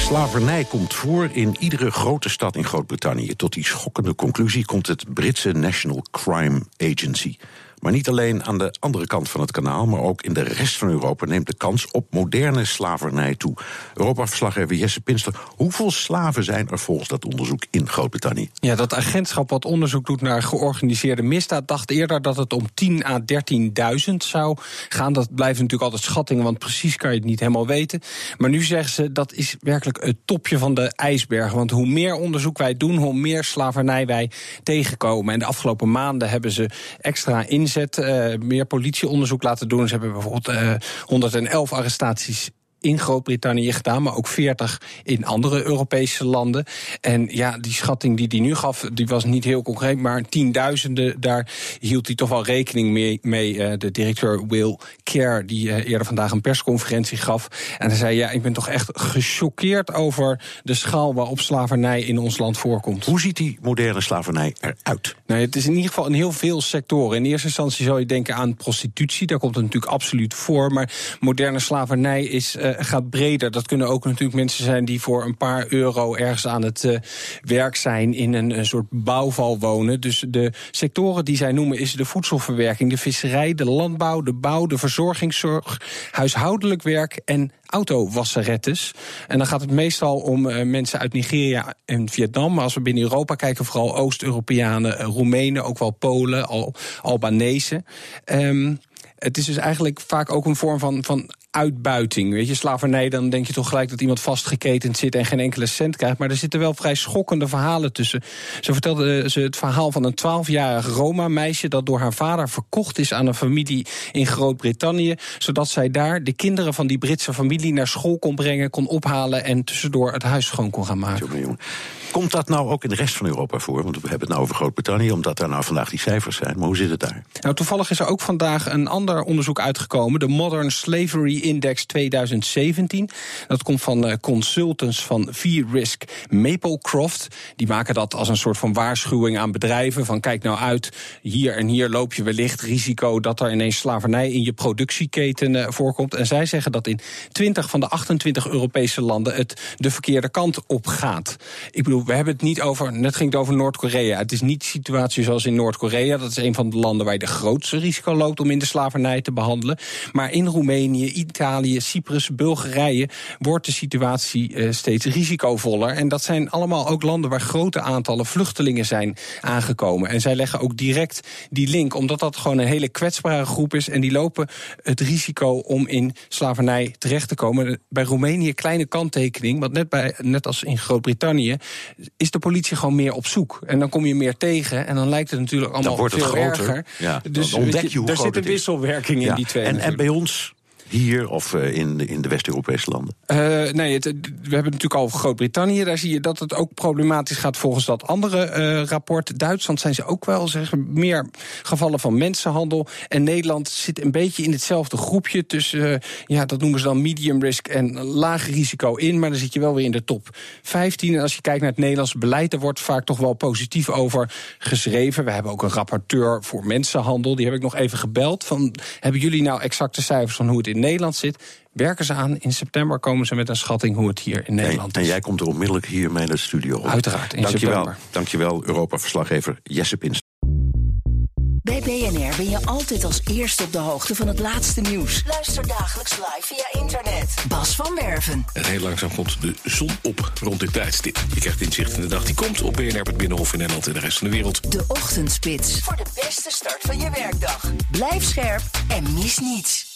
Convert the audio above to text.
Slavernij komt voor in iedere grote stad in Groot-Brittannië. Tot die schokkende conclusie komt het Britse National Crime Agency. Maar niet alleen aan de andere kant van het kanaal, maar ook in de rest van Europa neemt de kans op moderne slavernij toe. Europa-verslaggever Jesse Pinster, hoeveel slaven zijn er volgens dat onderzoek in Groot-Brittannië? Ja, dat agentschap wat onderzoek doet naar georganiseerde misdaad dacht eerder dat het om 10 à 13.000 zou gaan. Dat blijven natuurlijk altijd schattingen, want precies kan je het niet helemaal weten. Maar nu zeggen ze dat is werkelijk het topje van de ijsberg. Want hoe meer onderzoek wij doen, hoe meer slavernij wij tegenkomen. En de afgelopen maanden hebben ze extra in uh, meer politieonderzoek laten doen. Ze hebben bijvoorbeeld uh, 111 arrestaties in Groot-Brittannië gedaan, maar ook 40 in andere Europese landen. En ja, die schatting die hij nu gaf, die was niet heel concreet, maar tienduizenden, daar hield hij toch wel rekening mee. mee. Eh, de directeur Will Care, die eh, eerder vandaag een persconferentie gaf. En hij zei: Ja, ik ben toch echt gechoqueerd over de schaal waarop slavernij in ons land voorkomt. Hoe ziet die moderne slavernij eruit? Nou, het is in ieder geval in heel veel sectoren. In eerste instantie zou je denken aan prostitutie, daar komt het natuurlijk absoluut voor. Maar moderne slavernij is. Uh, gaat breder. Dat kunnen ook natuurlijk mensen zijn die voor een paar euro ergens aan het uh, werk zijn in een, soort bouwval wonen. Dus de sectoren die zij noemen is de voedselverwerking, de visserij, de landbouw, de bouw, de verzorgingszorg, huishoudelijk werk en autowasserettes. En dan gaat het meestal om uh, mensen uit Nigeria en Vietnam. Maar als we binnen Europa kijken, vooral Oost-Europeanen, Roemenen, ook wel Polen, Al Albanese. Um, het is dus eigenlijk vaak ook een vorm van, van uitbuiting. Weet je, slavernij, dan denk je toch gelijk dat iemand vastgeketend zit en geen enkele cent krijgt. Maar er zitten wel vrij schokkende verhalen tussen. Zo vertelde ze het verhaal van een 12-jarig Roma-meisje dat door haar vader verkocht is aan een familie in Groot-Brittannië. Zodat zij daar de kinderen van die Britse familie naar school kon brengen, kon ophalen en tussendoor het huis schoon kon gaan maken. Jongen. Komt dat nou ook in de rest van Europa voor? Want we hebben het nou over Groot-Brittannië, omdat daar nou vandaag die cijfers zijn. Maar hoe zit het daar? Nou, toevallig is er ook vandaag een ander onderzoek uitgekomen. De Modern Slavery Index 2017. Dat komt van uh, consultants van V-Risk Maplecroft. Die maken dat als een soort van waarschuwing aan bedrijven. Van kijk nou uit, hier en hier loop je wellicht risico... dat er ineens slavernij in je productieketen uh, voorkomt. En zij zeggen dat in 20 van de 28 Europese landen... het de verkeerde kant op gaat. Ik bedoel, we hebben het niet over. Net ging het over Noord-Korea. Het is niet de situatie zoals in Noord-Korea. Dat is een van de landen waar je de grootste risico loopt om in de slavernij te behandelen. Maar in Roemenië, Italië, Cyprus, Bulgarije wordt de situatie uh, steeds risicovoller. En dat zijn allemaal ook landen waar grote aantallen vluchtelingen zijn aangekomen. En zij leggen ook direct die link, omdat dat gewoon een hele kwetsbare groep is. En die lopen het risico om in slavernij terecht te komen. Bij Roemenië kleine kanttekening, want net, bij, net als in Groot-Brittannië is de politie gewoon meer op zoek. En dan kom je meer tegen en dan lijkt het natuurlijk allemaal dan wordt het veel groter. erger. Ja, dus dan ontdek je hoe er groot zit een wisselwerking in die twee. En, en bij ons hier of uh, in, de- in de West-Europese landen? Uh, nee, we hebben natuurlijk al Groot-Brittannië. Daar zie je dat het ook problematisch gaat volgens dat andere uh, rapport. Duitsland zijn ze ook wel zeggen, meer gevallen van mensenhandel. En Nederland zit een beetje in hetzelfde groepje. Tussen, ja, dat noemen ze dan medium risk en laag risico in. Maar dan zit je wel weer in de top 15. En als je kijkt naar het Nederlandse beleid, daar wordt vaak toch wel positief over geschreven. We hebben ook een rapporteur voor mensenhandel. Die heb ik nog even gebeld. Van, hebben jullie nou exacte cijfers van hoe het in Nederland zit? Werken ze aan. In september komen ze met een schatting hoe het hier in Nederland en is. jij komt er onmiddellijk hier mee naar de studio. Uiteraard, in Dankjewel, september. dankjewel Europa-verslaggever Jesse Pins. Bij BNR ben je altijd als eerste op de hoogte van het laatste nieuws. Luister dagelijks live via internet. Bas van Werven. En heel langzaam komt de zon op rond dit tijdstip. Je krijgt inzicht in de dag die komt op BNR, het Binnenhof in Nederland en de rest van de wereld. De Ochtendspits. Voor de beste start van je werkdag. Blijf scherp en mis niets.